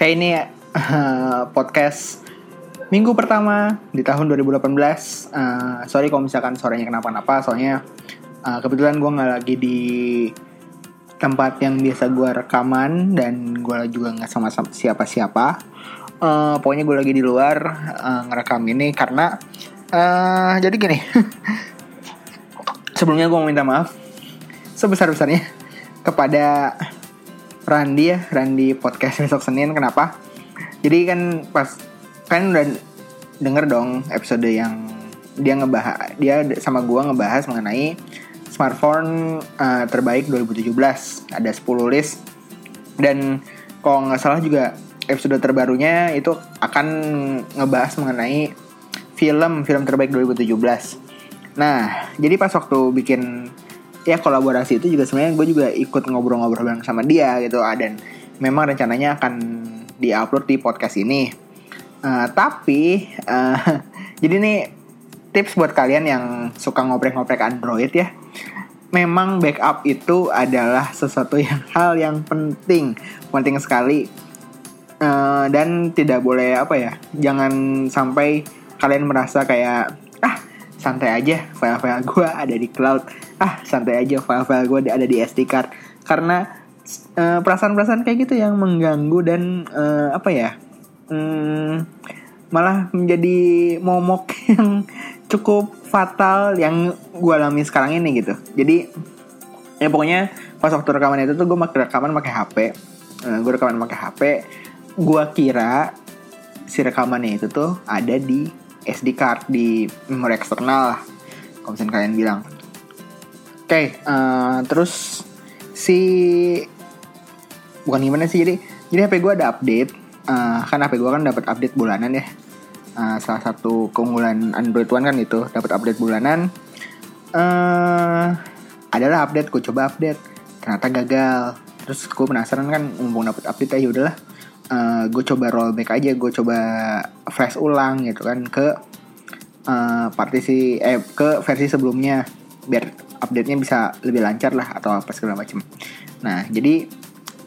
Kayak ini uh, podcast minggu pertama di tahun 2018. Uh, sorry kalau misalkan suaranya kenapa-napa, soalnya uh, kebetulan gue nggak lagi di tempat yang biasa gue rekaman dan gue juga nggak sama siapa-siapa. Uh, pokoknya gue lagi di luar uh, ngerekam ini karena uh, jadi gini. Sebelumnya gue mau minta maaf sebesar-besarnya kepada Randi ya, Randi podcast besok Senin. Kenapa? Jadi kan pas kan udah denger dong episode yang dia ngebahas dia sama gua ngebahas mengenai smartphone uh, terbaik 2017 ada 10 list dan kalau nggak salah juga episode terbarunya itu akan ngebahas mengenai film film terbaik 2017 nah jadi pas waktu bikin ya kolaborasi itu juga sebenarnya gue juga ikut ngobrol-ngobrol bareng sama dia gitu dan memang rencananya akan diupload di podcast ini Uh, tapi uh, jadi nih tips buat kalian yang suka ngoprek-ngoprek Android ya. Memang backup itu adalah sesuatu yang hal yang penting, penting sekali. Uh, dan tidak boleh apa ya, jangan sampai kalian merasa kayak ah santai aja file-file gue ada di cloud, ah santai aja file-file gue ada di SD card. Karena perasaan-perasaan uh, kayak gitu yang mengganggu dan uh, apa ya, hmm, malah menjadi momok yang cukup fatal yang gue alami sekarang ini gitu. Jadi ya pokoknya pas waktu rekaman itu tuh gue pakai rekaman pakai HP, uh, gue rekaman pakai HP. Gue kira si rekamannya itu tuh ada di SD card di memori eksternal lah. Kalau misalnya kalian bilang. Oke, okay, uh, terus si bukan gimana sih jadi jadi HP gue ada update. Uh, kan HP gue kan dapat update bulanan ya. Uh, salah satu keunggulan Android One kan itu dapat update bulanan. Uh, adalah update gue coba update. Ternyata gagal. Terus gue penasaran kan mumpung dapat update ya udahlah uh, gue coba rollback aja gue coba flash ulang gitu kan ke uh, partisi eh ke versi sebelumnya. Biar update-nya bisa lebih lancar lah atau apa segala macam nah jadi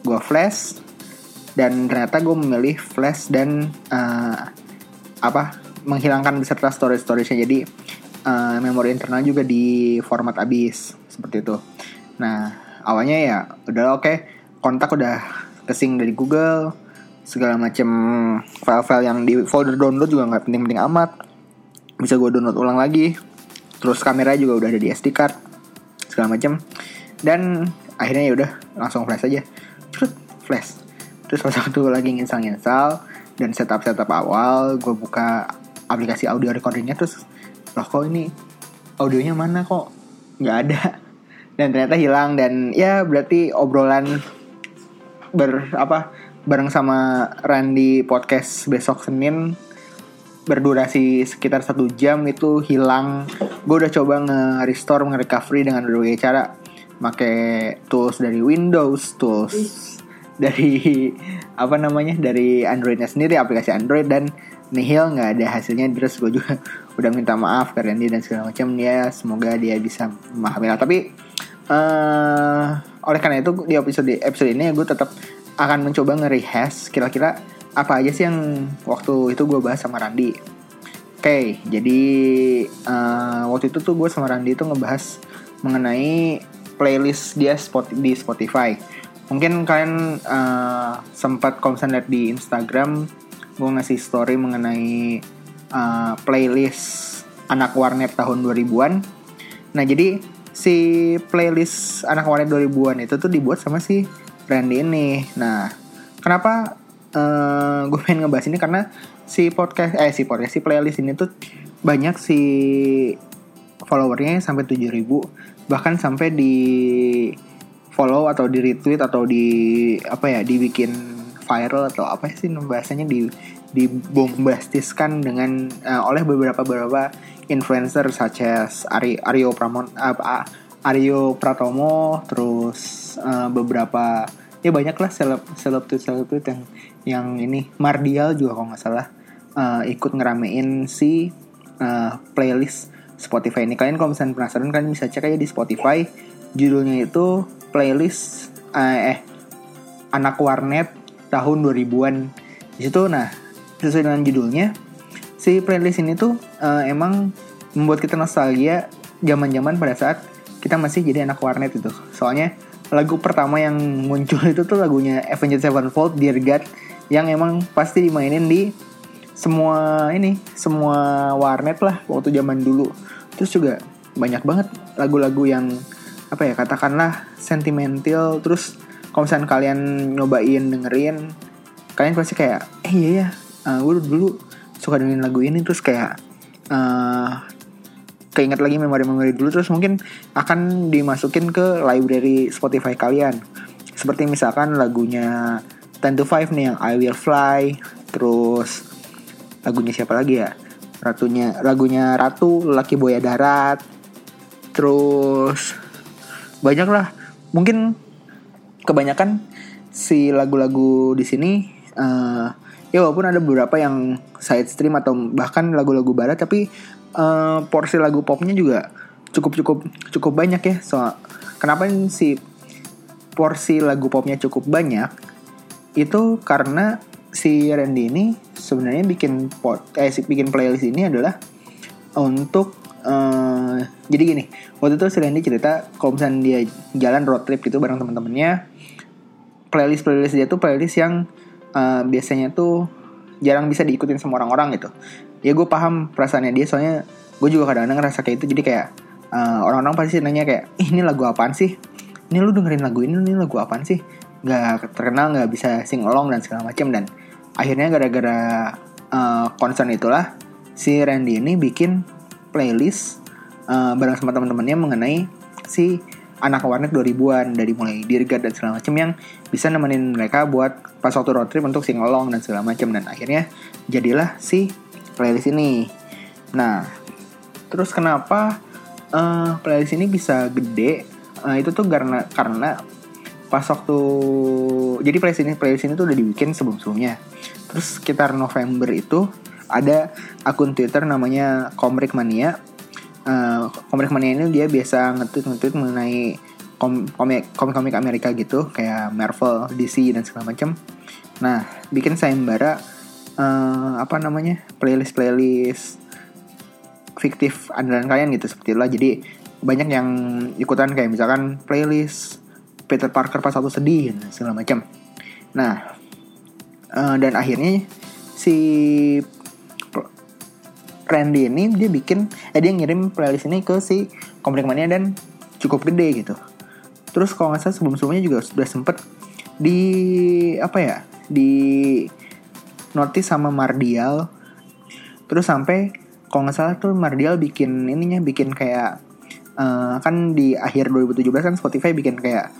gue flash dan ternyata gue memilih flash dan uh, apa menghilangkan beserta storage storage-nya jadi uh, memori internal juga di format abis seperti itu. Nah awalnya ya udah oke okay, kontak udah kesing dari Google segala macam file-file yang di folder download juga nggak penting-penting amat. Bisa gue download ulang lagi. Terus kamera juga udah ada di SD card segala macam dan akhirnya ya udah langsung flash aja. Flash. Terus pas waktu lagi nginstal-nginstal dan setup-setup awal gue buka aplikasi audio recordingnya terus loh kok ini audionya mana kok? Nggak ada. Dan ternyata hilang dan ya berarti obrolan ber apa bareng sama Randy podcast besok Senin. Berdurasi sekitar satu jam itu hilang. Gue udah coba nge-restore nge-recovery dengan berbagai cara. Pakai tools dari Windows tools dari apa namanya dari Androidnya sendiri aplikasi Android dan nihil nggak ada hasilnya. Terus gue juga udah minta maaf ke Randy dan segala macam. Ya semoga dia bisa memahami lah. Tapi uh, oleh karena itu di episode episode ini gue tetap akan mencoba nge-rehash kira-kira apa aja sih yang waktu itu gue bahas sama Randy oke okay, jadi uh, waktu itu tuh gue sama Randy itu ngebahas mengenai playlist dia spot di Spotify. Mungkin kalian uh, sempat kalau lihat di Instagram gue ngasih story mengenai uh, playlist anak warnet tahun 2000-an nah jadi si playlist anak warnet 2000-an itu tuh dibuat sama si Randy ini. Nah kenapa uh, gue pengen ngebahas ini? Karena si podcast eh si podcast si playlist ini tuh banyak si followernya sampai 7000 bahkan sampai di follow atau di retweet atau di apa ya dibikin viral atau apa sih bahasanya di dibombastiskan dengan uh, oleh beberapa beberapa influencer such as Ari, Aryo Pramon uh, Aryo Pratomo terus uh, beberapa ya banyak lah seleb seleb tweet seleb tweet yang yang ini. Mardial juga kalau nggak salah uh, ikut ngeramein si uh, playlist Spotify ini. Kalian kalau misalnya penasaran kalian bisa cek aja di Spotify. Judulnya itu playlist eh, eh anak warnet tahun 2000-an di situ nah sesuai dengan judulnya si playlist ini tuh uh, emang membuat kita nostalgia zaman-zaman pada saat kita masih jadi anak warnet itu. Soalnya lagu pertama yang muncul itu tuh lagunya Avenged Sevenfold Dear God yang emang pasti dimainin di semua ini semua warnet lah waktu zaman dulu. Terus juga banyak banget lagu-lagu yang apa ya katakanlah sentimental. Terus kalau misalnya kalian nyobain dengerin kalian pasti kayak eh iya ya uh, gue dulu suka dengerin lagu ini. Terus kayak uh, keinget lagi memori-memori dulu terus mungkin akan dimasukin ke library Spotify kalian. Seperti misalkan lagunya Ten to Five nih yang I Will Fly terus lagunya siapa lagi ya? Ratunya lagunya Ratu Laki Boya Darat terus banyak lah mungkin kebanyakan si lagu-lagu di sini uh, ya walaupun ada beberapa yang side stream atau bahkan lagu-lagu barat tapi uh, porsi lagu popnya juga cukup cukup cukup banyak ya. So kenapa si porsi lagu popnya cukup banyak? Itu karena si Randy ini sebenarnya bikin pot eh bikin playlist ini adalah untuk uh, jadi gini waktu itu si Randy cerita kalau misalnya dia jalan road trip gitu bareng teman-temannya playlist playlist dia tuh playlist yang uh, biasanya tuh jarang bisa diikutin sama orang-orang gitu ya gue paham perasaannya dia soalnya gue juga kadang-kadang ngerasa kayak itu. Jadi kayak uh, orang-orang pasti nanya kayak Ih, ini lagu apaan sih? Ini lu dengerin lagu ini ini lagu apaan sih? Nggak terkenal nggak bisa sing along dan segala macam dan akhirnya gara-gara uh, concern itulah si Randy ini bikin playlist uh, bareng sama teman-temannya mengenai si anak warnet 2000-an dari mulai dirgat dan segala macam yang bisa nemenin mereka buat pas waktu road trip untuk sing along dan segala macam dan akhirnya jadilah si playlist ini. Nah, terus kenapa uh, playlist ini bisa gede? Uh, itu tuh karena karena pas waktu jadi playlist ini playlist ini tuh udah dibikin sebelum sebelumnya. Terus sekitar November itu ada akun Twitter namanya Komrik Mania. Uh, Komrik Mania ini dia biasa nge-tweet nge-tweet mengenai kom komik komik Amerika gitu kayak Marvel, DC dan segala macam. Nah, bikin sayembara uh, apa namanya playlist playlist fiktif andalan kalian gitu seperti itulah jadi banyak yang ikutan kayak misalkan playlist Peter Parker pas satu sedih dan segala macam. Nah, uh, dan akhirnya si Randy ini dia bikin eh dia ngirim playlist ini ke si Komik Mania dan cukup gede gitu. Terus kalau nggak salah sebelum-sebelumnya juga sudah sempet di apa ya di notice sama Mardial. Terus sampai kalau nggak salah tuh Mardial bikin ininya bikin kayak uh, kan di akhir 2017 kan Spotify bikin kayak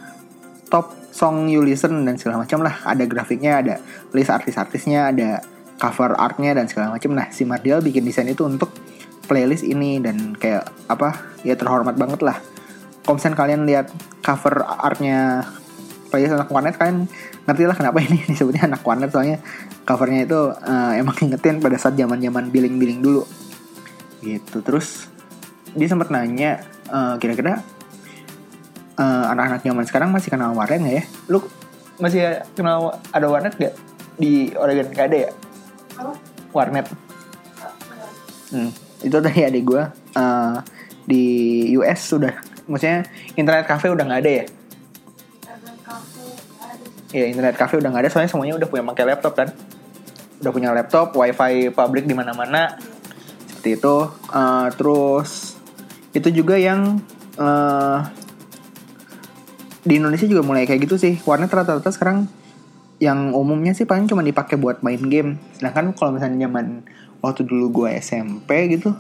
top song you listen dan segala macam lah. Ada grafiknya ada list artis-artisnya ada cover artnya dan segala macam. Nah si Mardial bikin desain itu untuk playlist ini dan kayak apa ya terhormat banget lah. Kalau kalian lihat cover artnya playlist anak warnet kalian ngerti lah kenapa ini disebutnya anak warnet. Soalnya covernya itu uh, emang ingetin pada saat zaman zaman billing billing dulu. Gitu. Terus dia sempat nanya uh, kira-kira uh, anak-anak zaman sekarang masih kenal warnet nggak ya? Lu masih kenal ada warnet gak di Oregon? Gak ada ya? Warnet. Hmm, itu tadi adik gue uh, di US sudah. Maksudnya internet cafe udah nggak ada ya ya internet cafe udah nggak ada soalnya semuanya udah punya pakai laptop kan? Udah punya laptop wifi publik di mana-mana. Seperti itu. Uh, terus itu juga yang uh, di Indonesia juga mulai kayak gitu sih. Warnet rata-rata sekarang yang umumnya sih paling cuma dipakai buat main game. Sedangkan kalau misalnya zaman waktu dulu gue SMP gitu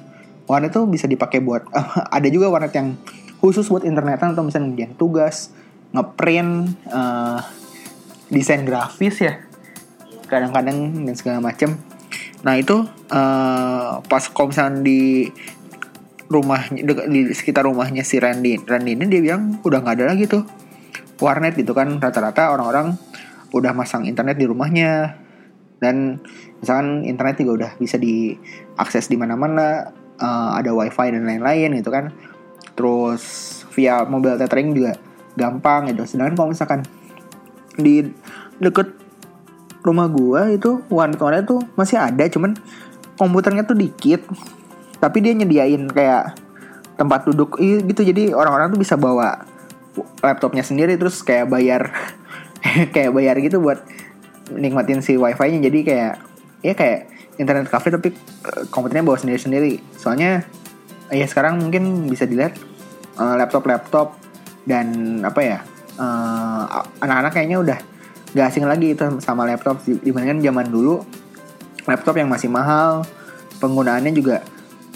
warnet tuh bisa dipakai buat uh, ada juga warnet yang khusus buat internetan atau misalnya ngerjain tugas ngeprint uh, desain grafis ya. Kadang-kadang dan segala macam nah itu uh, pas misalnya di rumah di sekitar rumahnya si Randy Randy ini dia bilang udah nggak ada lagi tuh warnet gitu kan. Rata-rata orang-orang udah masang internet di rumahnya. Dan misalkan internet juga udah bisa diakses di mana-mana uh, ada wifi dan lain-lain gitu kan. Terus via mobile tethering juga gampang gitu. Sedangkan kalau misalkan di deket rumah gua itu warnet-warnet tuh masih ada cuman komputernya tuh dikit. Tapi dia nyediain kayak tempat duduk gitu. Jadi orang-orang tuh bisa bawa laptopnya sendiri terus kayak bayar kayak bayar gitu buat nikmatin si wifi-nya. Jadi kayak ya kayak internet cafe tapi eh, komputernya bawa sendiri-sendiri. Soalnya ya sekarang mungkin bisa dilihat uh, laptop-laptop dan apa ya uh, anak-anak kayaknya udah gak asing lagi itu sama laptop. Dibandingkan zaman dulu laptop yang masih mahal penggunaannya juga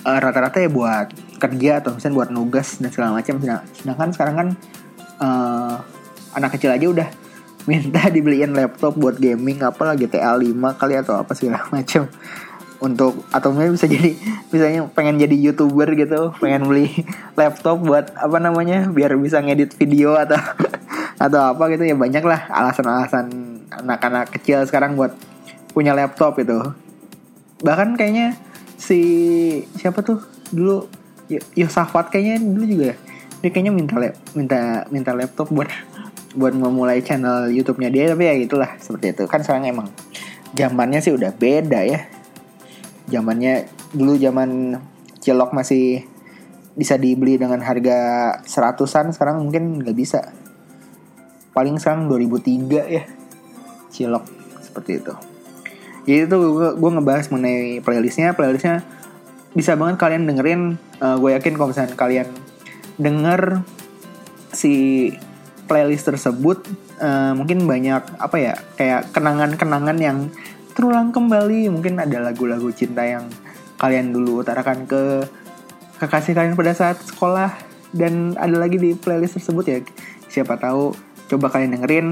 uh, rata-rata ya buat kerja atau misalnya buat nugas dan segala macam. Sedangkan sekarang kan uh, anak kecil aja udah minta dibeliin laptop buat gaming apa lagi GTA 5 kali atau apa segala macam. Untuk atau mungkin bisa jadi misalnya pengen jadi youtuber gitu pengen beli laptop buat apa namanya biar bisa ngedit video atau atau apa gitu ya banyak lah alasan-alasan anak-anak kecil sekarang buat punya laptop itu bahkan kayaknya si siapa tuh dulu Yosafat kayaknya dulu juga dia kayaknya minta minta minta laptop buat buat memulai channel YouTube-nya dia tapi ya gitulah seperti itu. Kan sekarang emang zamannya sih udah beda ya. Zamannya dulu zaman cilok masih bisa dibeli dengan harga seratusan sekarang mungkin nggak bisa paling sekarang 2003 ya. Cilok seperti itu. Jadi itu gue, gue ngebahas mengenai playlistnya. Playlistnya bisa banget kalian dengerin uh, gue yakin kalau misalnya kalian denger si playlist tersebut uh, mungkin banyak apa ya kayak kenangan-kenangan yang terulang kembali. Mungkin ada lagu-lagu cinta yang kalian dulu utarakan ke kekasih kalian pada saat sekolah. Dan ada lagi di playlist tersebut ya. Siapa tahu coba kalian dengerin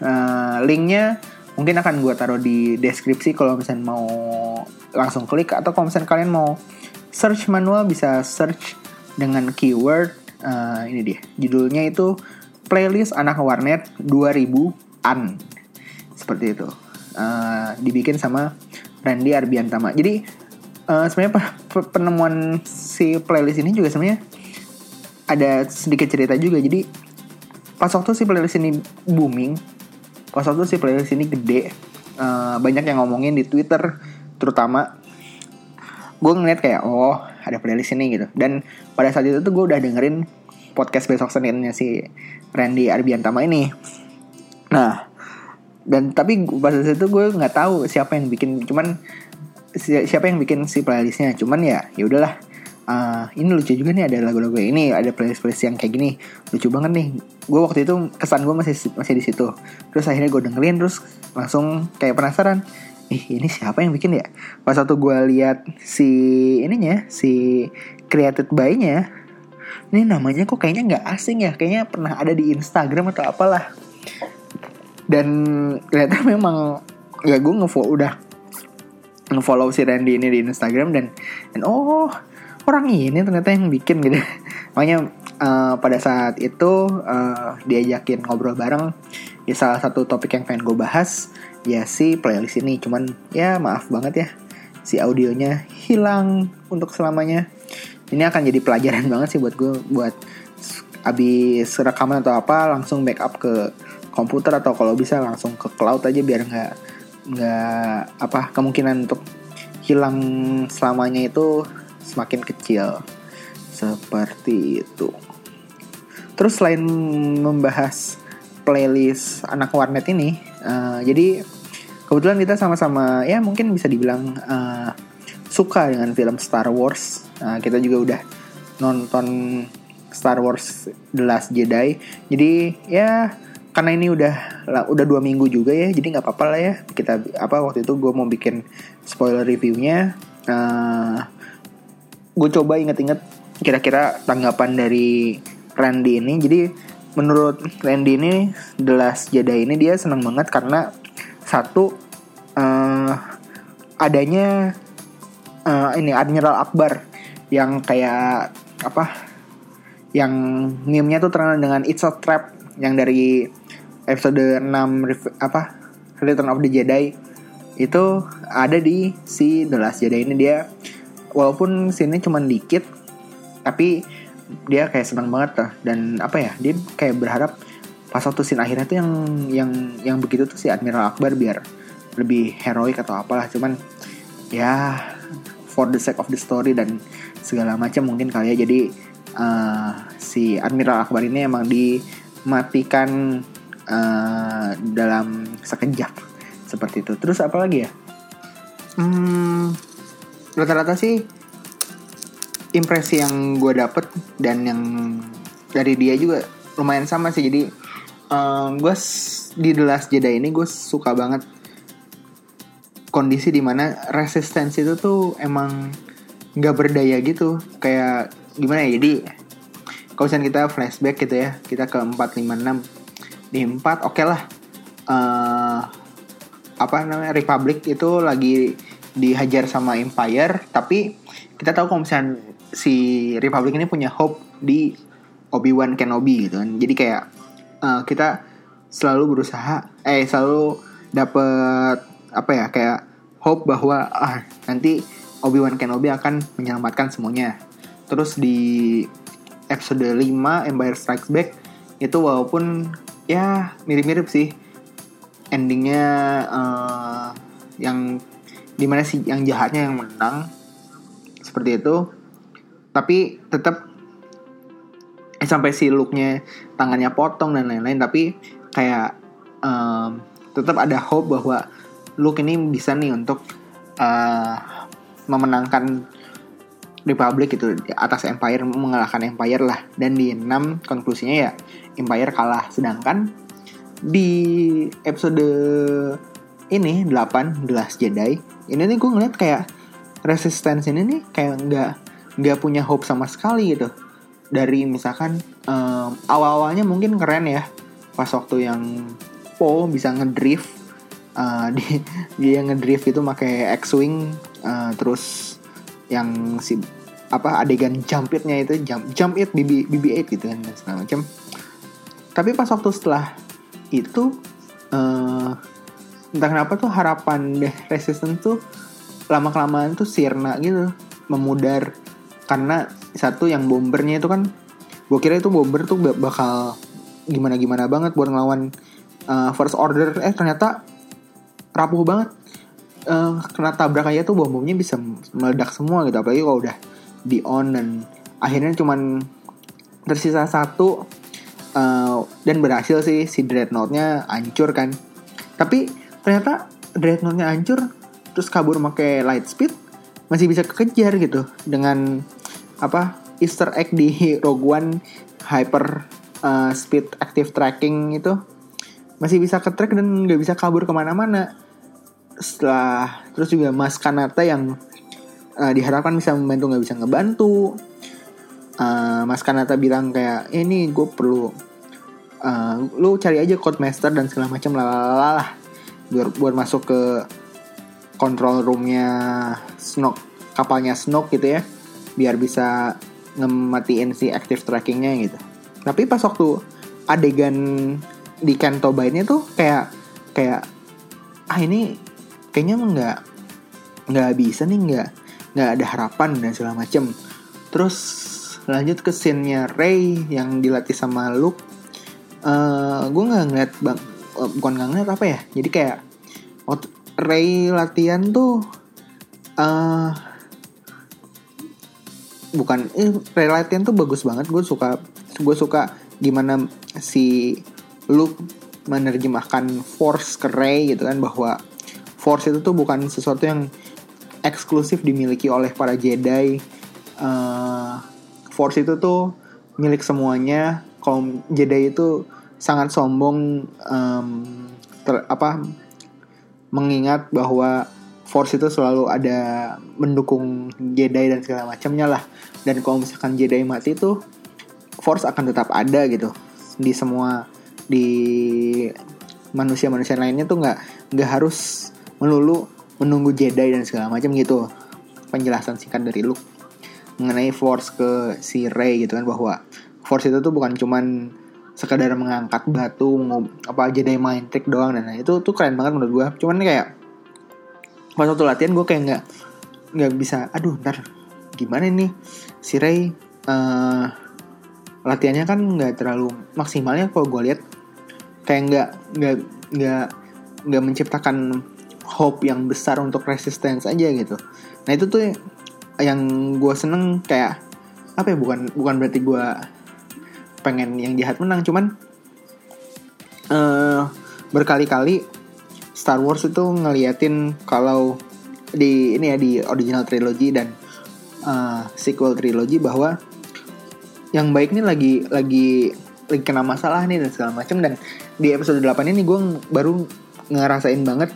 uh, linknya mungkin akan gue taruh di deskripsi kalau misalnya mau langsung klik atau kalau misalnya kalian mau search manual bisa search dengan keyword uh, ini dia judulnya itu playlist anak warnet 2000an seperti itu uh, dibikin sama Randy Arbiantama. Jadi uh, sebenarnya penemuan si playlist ini juga sebenarnya ada sedikit cerita juga. Jadi pas waktu si playlist ini booming, pas waktu si playlist ini gede, uh, banyak yang ngomongin di Twitter terutama. Gue ngeliat kayak oh ada playlist ini gitu. Dan pada saat itu tuh gue udah dengerin podcast besok Seninnya si Randy Arbiantama ini. Nah, dan tapi pas itu gue nggak tahu siapa yang bikin cuman siapa yang bikin si playlistnya cuman ya ya udahlah uh, ini lucu juga nih ada lagu-lagu ini ada playlist playlist yang kayak gini. Lucu banget nih. Gue waktu itu kesan gue masih masih di situ. Terus akhirnya gue dengerin terus langsung kayak penasaran. Ih ini siapa yang bikin ya? Pas waktu gue lihat si ininya si created by nya ini namanya kok kayaknya nggak asing ya? Kayaknya pernah ada di Instagram atau apalah. Dan ternyata memang ya gue ngefollow udah ngefollow si Randy ini di Instagram dan dan oh orang ini ternyata yang bikin gitu. Makanya uh, pada saat itu uh, diajakin ngobrol bareng. Ya salah satu topik yang pengen gue bahas ya si playlist ini. Cuman ya maaf banget ya si audionya hilang untuk selamanya. Ini akan jadi pelajaran banget sih buat gue buat abis rekaman atau apa langsung backup ke komputer atau kalau bisa langsung ke cloud aja biar nggak nggak apa kemungkinan untuk hilang selamanya itu semakin kecil seperti itu. Terus selain membahas playlist anak warnet ini, uh, jadi kebetulan kita sama-sama ya mungkin bisa dibilang uh, suka dengan film Star Wars. Uh, kita juga udah nonton Star Wars The Last Jedi. Jadi ya karena ini udah udah dua minggu juga ya jadi nggak apa-apa lah ya kita apa waktu itu gue mau bikin spoiler reviewnya uh, gue coba inget-inget kira-kira tanggapan dari Randy ini. Jadi menurut Randy ini The Last Jedi ini dia senang banget karena satu uh, adanya uh, ini Admiral Akbar yang kayak apa yang meme-nya tuh terkenal dengan It's a Trap yang dari episode 6 apa Return of the Jedi. Itu ada di si The Last Jedi ini. Dia walaupun cuma dikit tapi dia kayak senang banget tuh dan apa ya dia kayak berharap pas waktu scene akhirnya tuh yang yang yang begitu tuh si Admiral Akbar biar lebih heroik atau apalah. Cuman ya for the sake of the story dan segala macam mungkin kali ya. Jadi uh, si Admiral Akbar ini emang dimatikan uh, dalam sekejap. Seperti itu. Terus apa lagi ya? Hmm, rata-rata sih impresi yang gue dapet dan yang dari dia juga lumayan sama sih. Jadi um, gue di The Last Jedi ini gue suka banget kondisi di mana resistensi itu tuh emang nggak berdaya gitu. Kayak gimana ya? Jadi kalau misalnya kita flashback gitu ya kita ke 456 di 4 oke okay lah. Uh, apa namanya? Republic itu lagi dihajar sama Empire tapi kita tahu kalau misalnya si Republic ini punya hope di Obi-Wan Kenobi gitu kan jadi kayak uh, kita selalu berusaha eh selalu dapet apa ya kayak hope bahwa ah nanti Obi Wan Kenobi akan menyelamatkan semuanya. Terus di episode 5 Empire Strikes Back itu walaupun ya mirip-mirip sih endingnya uh, yang di mana sih yang jahatnya yang menang. Seperti itu. Tapi tetap eh, sampai si looknya tangannya potong dan lain-lain. Tapi kayak um, tetap ada hope bahwa Luke ini bisa nih untuk uh, memenangkan Republic itu atas Empire mengalahkan Empire lah. Dan di 6 konklusinya ya Empire kalah. Sedangkan di episode ini 8 The Last Jedi ini nih gue ngeliat kayak Resistance ini nih kayak nggak nggak punya hope sama sekali gitu. Dari misalkan um, awal-awalnya mungkin keren ya pas waktu yang Poe bisa ngedrift uh, di, dia ngedrift itu pakai X-wing uh, terus yang si apa adegan jump itnya itu jump jump it BB BB-8 gitu kan segala macam tapi pas waktu setelah itu uh, entah kenapa tuh harapan deh resistance tuh lama kelamaan tuh sirna gitu memudar. Karena satu yang bombernya itu kan gue kira itu bomber tuh bakal gimana gimana banget buat ngelawan uh, first order. Eh ternyata rapuh banget. Uh, kena tabrak aja tuh bom bomnya bisa meledak semua gitu. Apalagi kalau udah di on dan akhirnya cuman tersisa satu uh, dan berhasil sih si dreadnoughtnya hancur kan. Tapi ternyata dreadnoughtnya hancur terus kabur pakai light speed masih bisa kekejar gitu dengan apa Easter egg di Rogue One hyper uh, speed active tracking itu. Masih bisa ke track dan nggak bisa kabur ke mana-mana. Setelah terus juga Mas Kanata yang uh, diharapkan bisa membantu nggak bisa ngebantu. Uh, Mas Kanata bilang kayak ini gue perlu uh, lu cari aja code master dan segala macam lah buat buat masuk ke control roomnya Snoke kapalnya Snoke gitu ya. Biar bisa ngematiin si active trackingnya gitu. Tapi pas waktu adegan di Kanto ini tuh kayak kayak ah ini kayaknya nggak nggak bisa nih nggak nggak ada harapan dan segala macem. Terus lanjut ke scene-nya Ray yang dilatih sama Luke. Uh, gue nggak ngeliat bang uh, bukan nggak ngeliat apa ya jadi kayak waktu Ray latihan tuh uh, bukan eh, Ray latihan tuh bagus banget gue suka gue suka gimana si lu menerjemahkan force ke Ray gitu kan bahwa force itu tuh bukan sesuatu yang eksklusif dimiliki oleh para Jedi. Uh, force itu tuh milik semuanya. Kalau Jedi itu sangat sombong um, ter, apa mengingat bahwa Force itu selalu ada mendukung Jedi dan segala macamnya lah. Dan kalau misalkan Jedi mati itu Force akan tetap ada gitu di semua di manusia-manusia lainnya tuh nggak nggak harus melulu menunggu Jedi dan segala macam gitu penjelasan singkat dari Luke mengenai Force ke si Rey gitu kan bahwa Force itu tuh bukan cuman sekadar mengangkat batu apa Jedi mind trick doang. Dan itu tuh keren banget menurut gue cuman kayak pas waktu latihan gue kayak nggak nggak bisa aduh ntar gimana nih si Rey uh, latihannya kan nggak terlalu maksimalnya kalau gue lihat. Kayak nggak nggak nggak nggak menciptakan hope yang besar untuk resistance aja gitu. Nah itu tuh yang gue seneng kayak apa ya bukan bukan berarti gue pengen yang jahat menang. Cuman uh, berkali-kali Star Wars itu ngeliatin kalau di ini ya di original trilogy dan uh, sequel trilogy bahwa yang baik nih lagi lagi lagi kena masalah nih dan segala macam. Dan di episode 8 ini gue baru ngerasain banget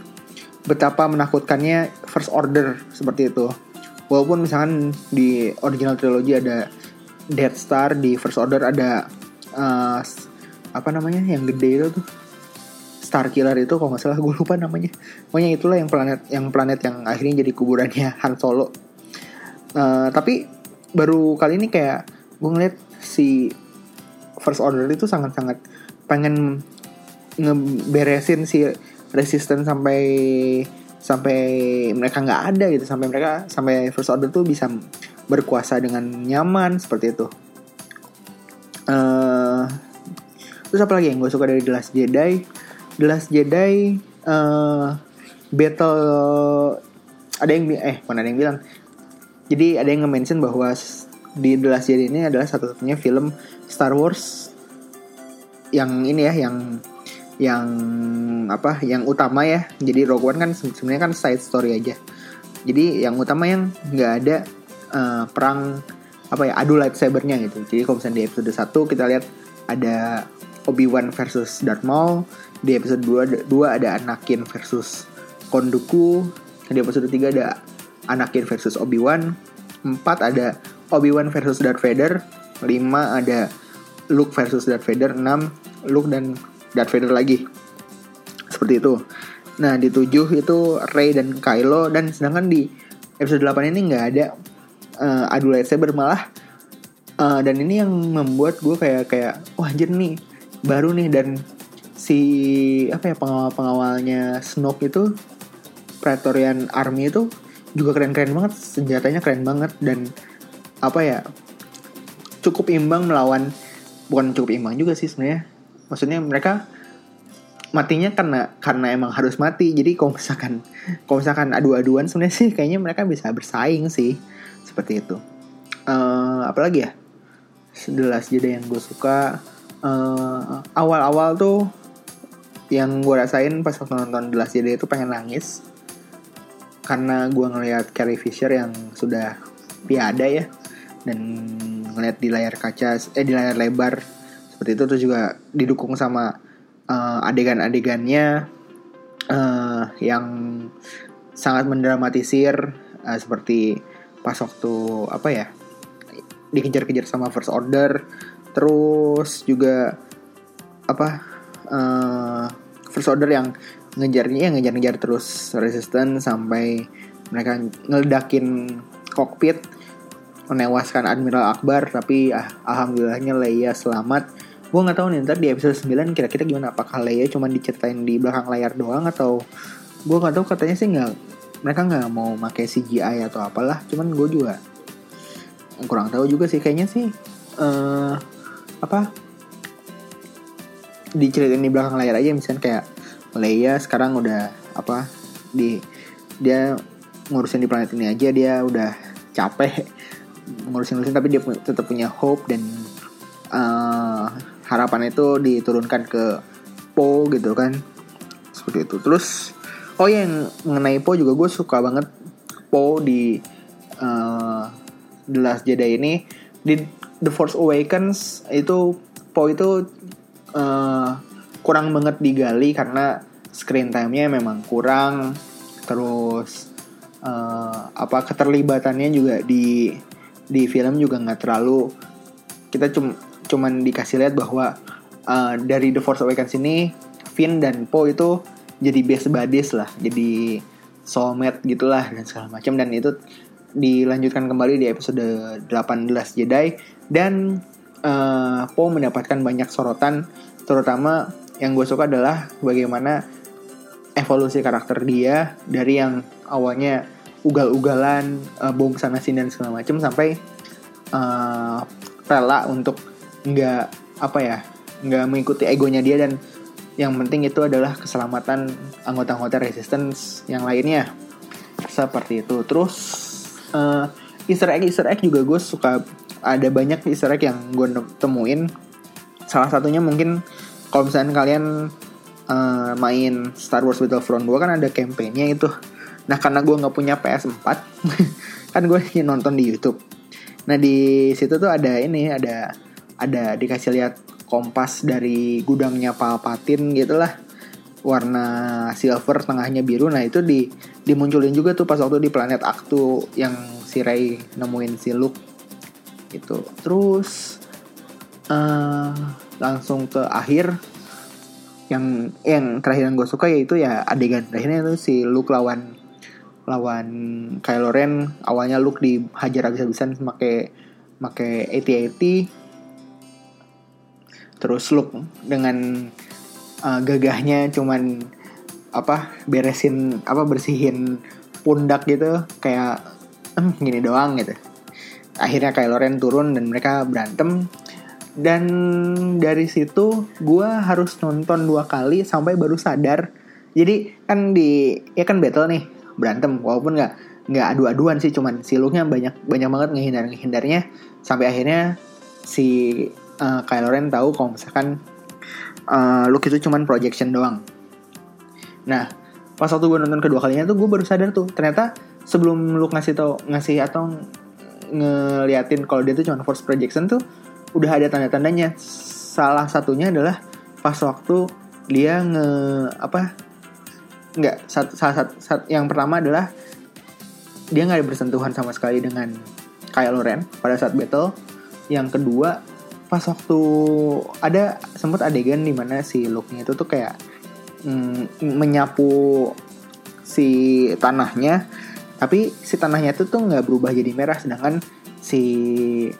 betapa menakutkannya first order seperti itu. Walaupun misalkan di original trilogy ada Death Star di first order ada uh, apa namanya yang gede itu tuh. Star Killer itu kalau nggak salah gue lupa namanya. Pokoknya itulah yang planet yang planet yang akhirnya jadi kuburannya Han Solo. Uh, tapi baru kali ini kayak gue ngeliat si First Order itu sangat-sangat pengen ngeberesin si resisten sampai sampai mereka nggak ada gitu. Sampai mereka sampai First Order tuh bisa berkuasa dengan nyaman seperti itu. Uh, terus apa lagi yang gue suka dari The Last Jedi? The Last Jedi uh, battle ada yang eh mana ada yang bilang? Jadi ada yang nge-mention bahwa di The Last Jedi ini adalah satu-satunya film Star Wars yang ini ya yang yang apa yang utama ya. Jadi Rogue One kan sebenarnya kan side story aja. Jadi yang utama yang nggak ada uh, perang apa ya adu lightsabernya gitu. Jadi kalau misalnya di episode 1 kita lihat ada Obi Wan versus Darth Maul di episode 2 2 ada Anakin versus Konduku di episode 3 ada Anakin versus Obi Wan 4 ada Obi-Wan versus Darth Vader 5 ada Luke versus Darth Vader 6 Luke dan Darth Vader lagi. Seperti itu. Nah di 7 itu Rey dan Kylo dan sedangkan di episode 8 ini nggak ada uh, adu lightsaber malah uh, dan ini yang membuat gue kayak kayak wah anjir nih baru nih. Dan si apa ya pengawal pengawalnya Snoke itu Praetorian Army itu juga keren-keren banget senjatanya keren banget dan apa ya cukup imbang melawan bukan cukup imbang juga sih sebenarnya. Maksudnya mereka matinya karena karena emang harus mati. Jadi kalau misalkan kalau misalkan adu-aduan sebenarnya sih kayaknya mereka bisa bersaing sih seperti itu. Uh, apalagi ya? Sedelas jadi yang gue suka. Uh, awal-awal tuh yang gue rasain pas waktu nonton The Last itu pengen nangis. Karena gue ngeliat Carrie Fisher yang sudah tiada ya. Dan ngeliat di layar kaca eh di layar lebar. Seperti itu terus juga didukung sama uh, adegan-adegannya. Uh, yang sangat mendramatisir. Uh, seperti pas waktu apa ya dikejar-kejar sama first order terus juga apa uh, first order yang ngejarnya ngejar-ngejar terus resisten sampai mereka ngeledakin kokpit menewaskan Admiral Akbar tapi ah, alhamdulillahnya Leia selamat. Gue nggak tahu nih ntar di episode 9 kira-kira gimana? Apakah Leia cuma diceritain di belakang layar doang atau gue nggak tahu katanya sih nggak mereka nggak mau pakai CGI atau apalah cuman gue juga kurang tahu juga sih kayaknya sih uh, apa diceritain di belakang layar aja misalnya kayak Leia sekarang udah apa di dia ngurusin di planet ini aja dia udah capek ngurusin-ngurusin tapi dia tetap punya hope dan uh, harapan itu diturunkan ke Po gitu kan seperti itu. Terus oh ya, yang mengenai Po juga gue suka banget. Po di uh, The Last Jedi ini. Di The Force Awakens itu Po itu uh, kurang banget digali karena screen time-nya memang kurang. Terus uh, apa keterlibatannya juga di di film juga nggak terlalu. Kita cum cuman dikasih lihat bahwa uh, dari The Force Awakens ini Finn dan Poe itu jadi best buddies lah jadi soulmate gitulah dan segala macam. Dan itu dilanjutkan kembali di episode 18 Jedi. Dan uh, Poe mendapatkan banyak sorotan terutama yang gue suka adalah bagaimana evolusi karakter dia dari yang awalnya ugal-ugalan uh, bom sana sini dan segala macam sampai uh, rela untuk nggak apa ya nggak mengikuti egonya dia dan yang penting itu adalah keselamatan anggota-anggota resistance yang lainnya. Seperti itu. Terus uh, Easter egg Easter egg juga gue suka ada banyak Easter egg yang gue temuin. Salah satunya mungkin kalau misalnya kalian uh, main Star Wars Battlefront 2 kan ada campaignnya itu. Nah karena gue nggak punya PS4 kan gue nonton di YouTube. Nah di situ tuh ada ini ada ada dikasih lihat kompas dari gudangnya Palpatine gitu lah warna silver tengahnya biru. Nah itu di dimunculin juga tuh pas waktu di planet Aktu yang si Rey nemuin si Luke gitu. Terus uh, langsung ke akhir yang yang terakhir yang gue suka yaitu ya adegan. Terakhirnya itu si Luke lawan lawan Kylo Ren. Awalnya Luke dihajar habis-habisan pakai pakai AT-AT terus Luke dengan uh, gagahnya cuman apa beresin apa bersihin pundak gitu kayak ehm, gini doang gitu. Akhirnya Kylo Ren turun dan mereka berantem. Dan dari situ gue harus nonton dua kali sampai baru sadar. Jadi kan di ya kan battle nih berantem. Walaupun nggak nggak adu-aduan sih cuman si Luke-nya banyak banyak banget ngehindar ngehindarnya sampai akhirnya si uh, Kylo Ren tahu kalau misalkan uh, Luke itu cuman projection doang nah pas waktu gue nonton kedua kalinya tuh gue baru sadar tuh ternyata sebelum Luke ngasih tau ngasih atau ngeliatin kalau dia tuh cuma force projection tuh udah ada tanda-tandanya. Salah satunya adalah pas waktu dia nge apa nggak salah satu sat, yang pertama adalah dia nggak ada bersentuhan sama sekali dengan Kylo Ren pada saat battle. Yang kedua pas waktu ada sempat adegan di mana si Luke-nya itu tuh kayak mm, menyapu si tanahnya tapi si tanahnya itu tuh nggak berubah jadi merah sedangkan si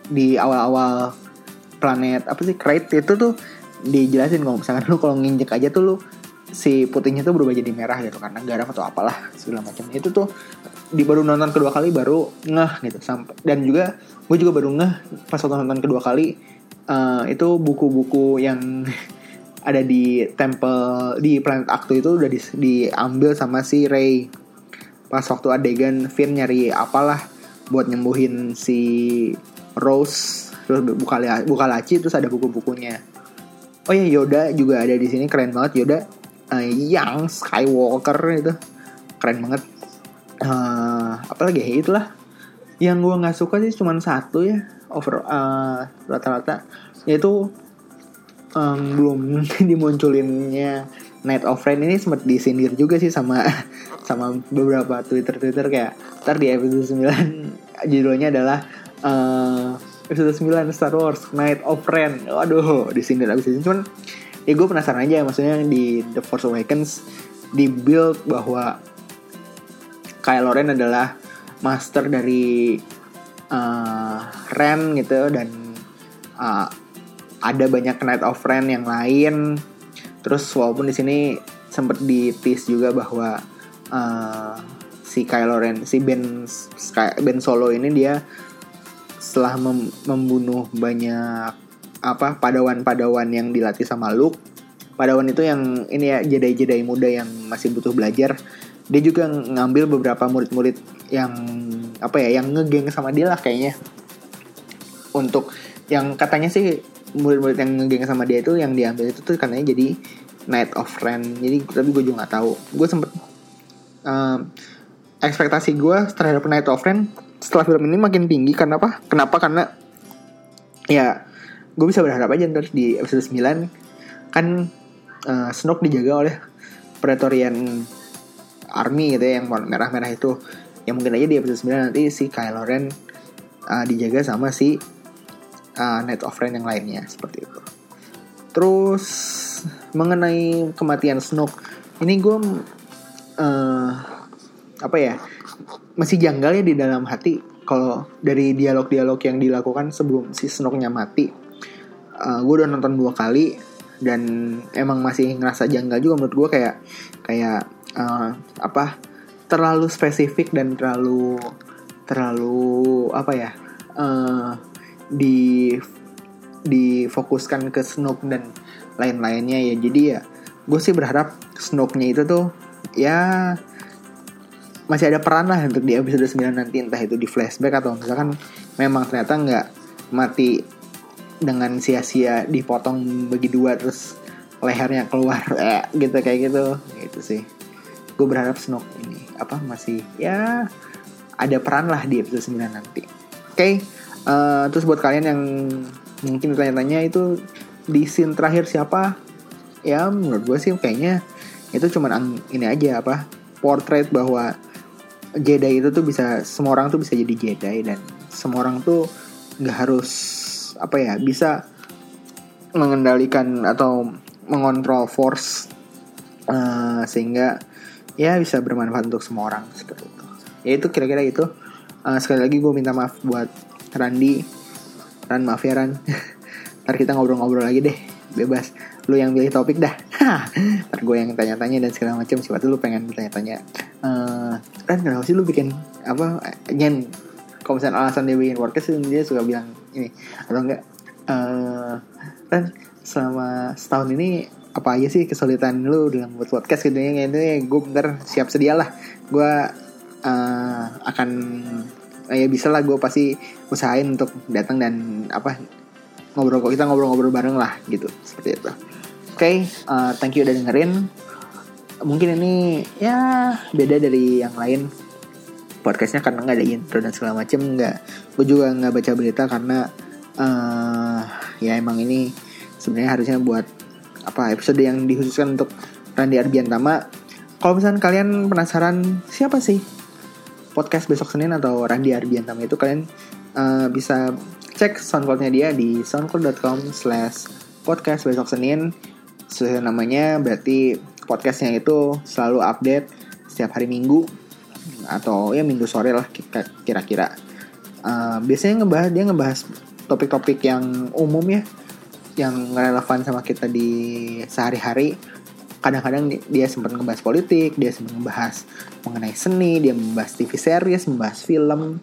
di awal-awal planet apa sih crate itu tuh dijelasin kalau misalkan lu kalau nginjek aja tuh lu si putihnya tuh berubah jadi merah gitu karena garam atau apalah segala macam. Itu tuh di baru nonton kedua kali baru ngeh gitu sampai dan juga gue juga baru ngeh pas nonton kedua kali uh, itu buku-buku yang ada di temple di planet Aktu itu udah di, diambil sama si Ray pas waktu adegan Finn nyari apalah buat nyembuhin si Rose terus buka buka laci terus ada buku-bukunya. Oh ya Yoda juga ada di sini keren banget. Yoda uh, yang Skywalker itu. Keren banget. Uh, apalagi ya itulah. Yang gue nggak suka sih cuma satu ya over uh, rata-rata yaitu um, belum dimunculinnya Night of Rain ini sempat disindir juga sih sama sama beberapa Twitter Twitter kayak ntar di episode 9 judulnya adalah uh, episode 9 Star Wars Night of Ren waduh di sini abis ini cuman ya gue penasaran aja maksudnya di The Force Awakens di build bahwa Kylo Ren adalah master dari uh, Ren gitu dan uh, ada banyak Night of Ren yang lain. Terus walaupun di sini sempat tease juga bahwa uh, si Kylo Ren si Ben Ben Solo ini dia setelah mem membunuh banyak apa padawan-padawan yang dilatih sama Luke. Padawan itu yang ini ya jedai-jedai muda yang masih butuh belajar. Dia juga ngambil beberapa murid-murid yang apa ya yang ngegeng sama dia lah kayaknya. Untuk yang katanya sih murid-murid yang ngegeng sama dia itu yang diambil itu tuh katanya jadi Night of Ren. Jadi tapi gue juga nggak tahu. Gue sempet uh, ekspektasi gue terhadap Night of Ren setelah film ini makin tinggi. Karena apa? Kenapa? Karena ya gue bisa berharap aja ntar di episode 9 kan uh, Snoke dijaga oleh Praetorian Army gitu ya yang merah-merah itu yang mungkin aja di episode 9 nanti si Kylo Ren uh, dijaga sama si uh, Night of Ren yang lainnya seperti itu. Terus mengenai kematian Snoke ini gue uh, apa ya masih janggal ya di dalam hati kalau dari dialog-dialog yang dilakukan sebelum si Snoke-nya mati. Uh, gue udah nonton dua kali dan emang masih ngerasa janggal juga menurut gue kayak kayak uh, apa terlalu spesifik dan terlalu terlalu apa ya uh, di difokuskan ke Snoke dan lain-lainnya ya. Jadi ya gue sih berharap Snoke-nya itu tuh ya masih ada peran lah untuk di episode 9 nanti entah itu di flashback atau misalkan memang ternyata nggak mati dengan sia-sia dipotong bagi dua terus lehernya keluar eh, gitu kayak gitu. Itu sih gue berharap Snoke ini apa masih ya ada peran lah di episode 9 nanti. Oke okay, uh, eh, terus buat kalian yang mungkin tanya-tanya itu di scene terakhir siapa? Ya menurut gue sih kayaknya itu cuman ini aja apa portrait bahwa Jedi itu tuh bisa semua orang tuh bisa jadi Jedi dan semua orang tuh nggak harus apa ya bisa mengendalikan atau mengontrol force uh, sehingga ya bisa bermanfaat untuk semua orang seperti itu. Ya itu kira-kira itu. Uh, sekali lagi gue minta maaf buat Randi. Ran maaf ya Ran. Ntar kita ngobrol-ngobrol lagi deh. Bebas. Lu yang pilih topik dah. Ntar gue yang tanya-tanya dan segala macam. Siapa tuh lu pengen tanya-tanya. Uh, Ran kenapa sih lu bikin apa? Nyen. Kalau misalnya alasan dia bikin podcast dia suka bilang ini atau enggak. Uh, Ran selama setahun ini apa aja sih kesulitan lu dalam buat podcast gitu ya? Ya gue bener siap sedia lah. Gue uh, akan ya bisa lah gue pasti usahain untuk datang dan apa ngobrol kok kita ngobrol-ngobrol bareng lah gitu. Seperti itu. Oke okay, uh, thank you udah dengerin. Mungkin ini ya beda dari yang lain. Podcastnya karena nggak ada intro dan segala macem nggak gue juga nggak baca berita karena uh, ya emang ini sebenarnya harusnya buat apa episode yang dikhususkan untuk Randy Arbiantama kalau misalnya kalian penasaran siapa sih podcast besok Senin atau Randy Arbiantama itu kalian uh, bisa cek soundcloudnya dia di soundcloud.com slash podcast besok Senin. Sesuai namanya berarti podcastnya itu selalu update setiap hari Minggu atau ya Minggu sore lah kira-kira. Uh, biasanya ngebahas dia ngebahas topik-topik yang umum ya yang relevan sama kita di sehari-hari kadang-kadang dia sempat ngebahas politik, dia sempat ngebahas mengenai seni, dia membahas TV series, membahas film.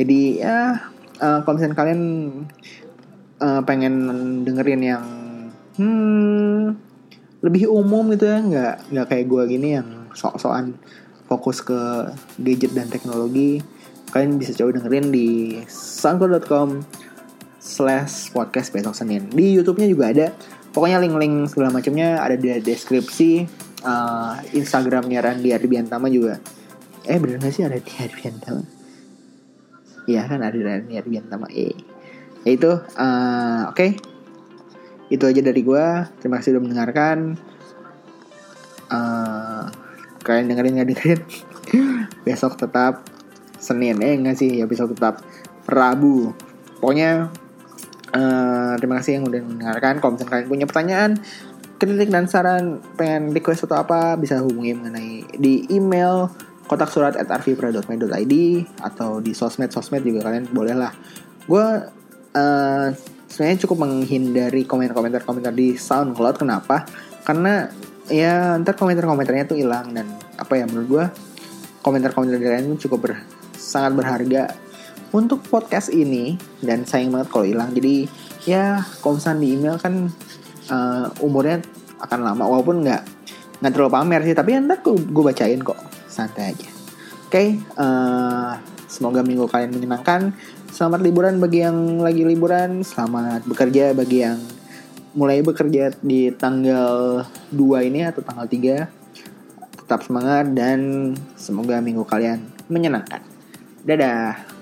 Jadi ya uh, kalau misalnya kalian uh, pengen dengerin yang hmm, lebih umum gitu ya, nggak nggak kayak gue gini yang sok-sokan fokus ke gadget dan teknologi, kalian bisa coba dengerin di soundcloud.com slash podcast besok Senin. Di YouTube-nya juga ada. Pokoknya link-link segala macamnya ada di deskripsi. Uh, Instagramnya Randy Arbiantama juga. Eh bener gak sih ada di Arbiantama Iya kan ada Randy Arbiantama eh ya itu. Uh, oke. Okay. itu aja dari gue terima kasih sudah mendengarkan. Uh, kalian dengerin nggak dengerin? Besok tetap Senin. Eh enggak sih ya besok tetap Rabu. Pokoknya Uh, terima kasih yang udah mendengarkan. Kalau misalnya kalian punya pertanyaan, kritik dan saran, pengen request atau apa, bisa hubungi mengenai di email kotak surat at rvpra.my.id atau di sosmed-sosmed juga kalian boleh lah. Gue uh, sebenarnya cukup menghindari komentar-komentar-komentar di SoundCloud. Kenapa? Karena ya ntar komentar-komentarnya tuh hilang dan apa ya menurut gue komentar-komentar kalian cukup ber, sangat berharga untuk podcast ini dan sayang banget kalau hilang jadi ya kalau di email kan uh, umurnya akan lama walaupun nggak nggak terlalu pamer sih tapi ntar gue, gue bacain kok santai aja. Oke okay, uh, eh, semoga minggu kalian menyenangkan selamat liburan bagi yang lagi liburan selamat bekerja bagi yang mulai bekerja di tanggal 2 ini atau tanggal 3 tetap semangat dan semoga minggu kalian menyenangkan. Dadah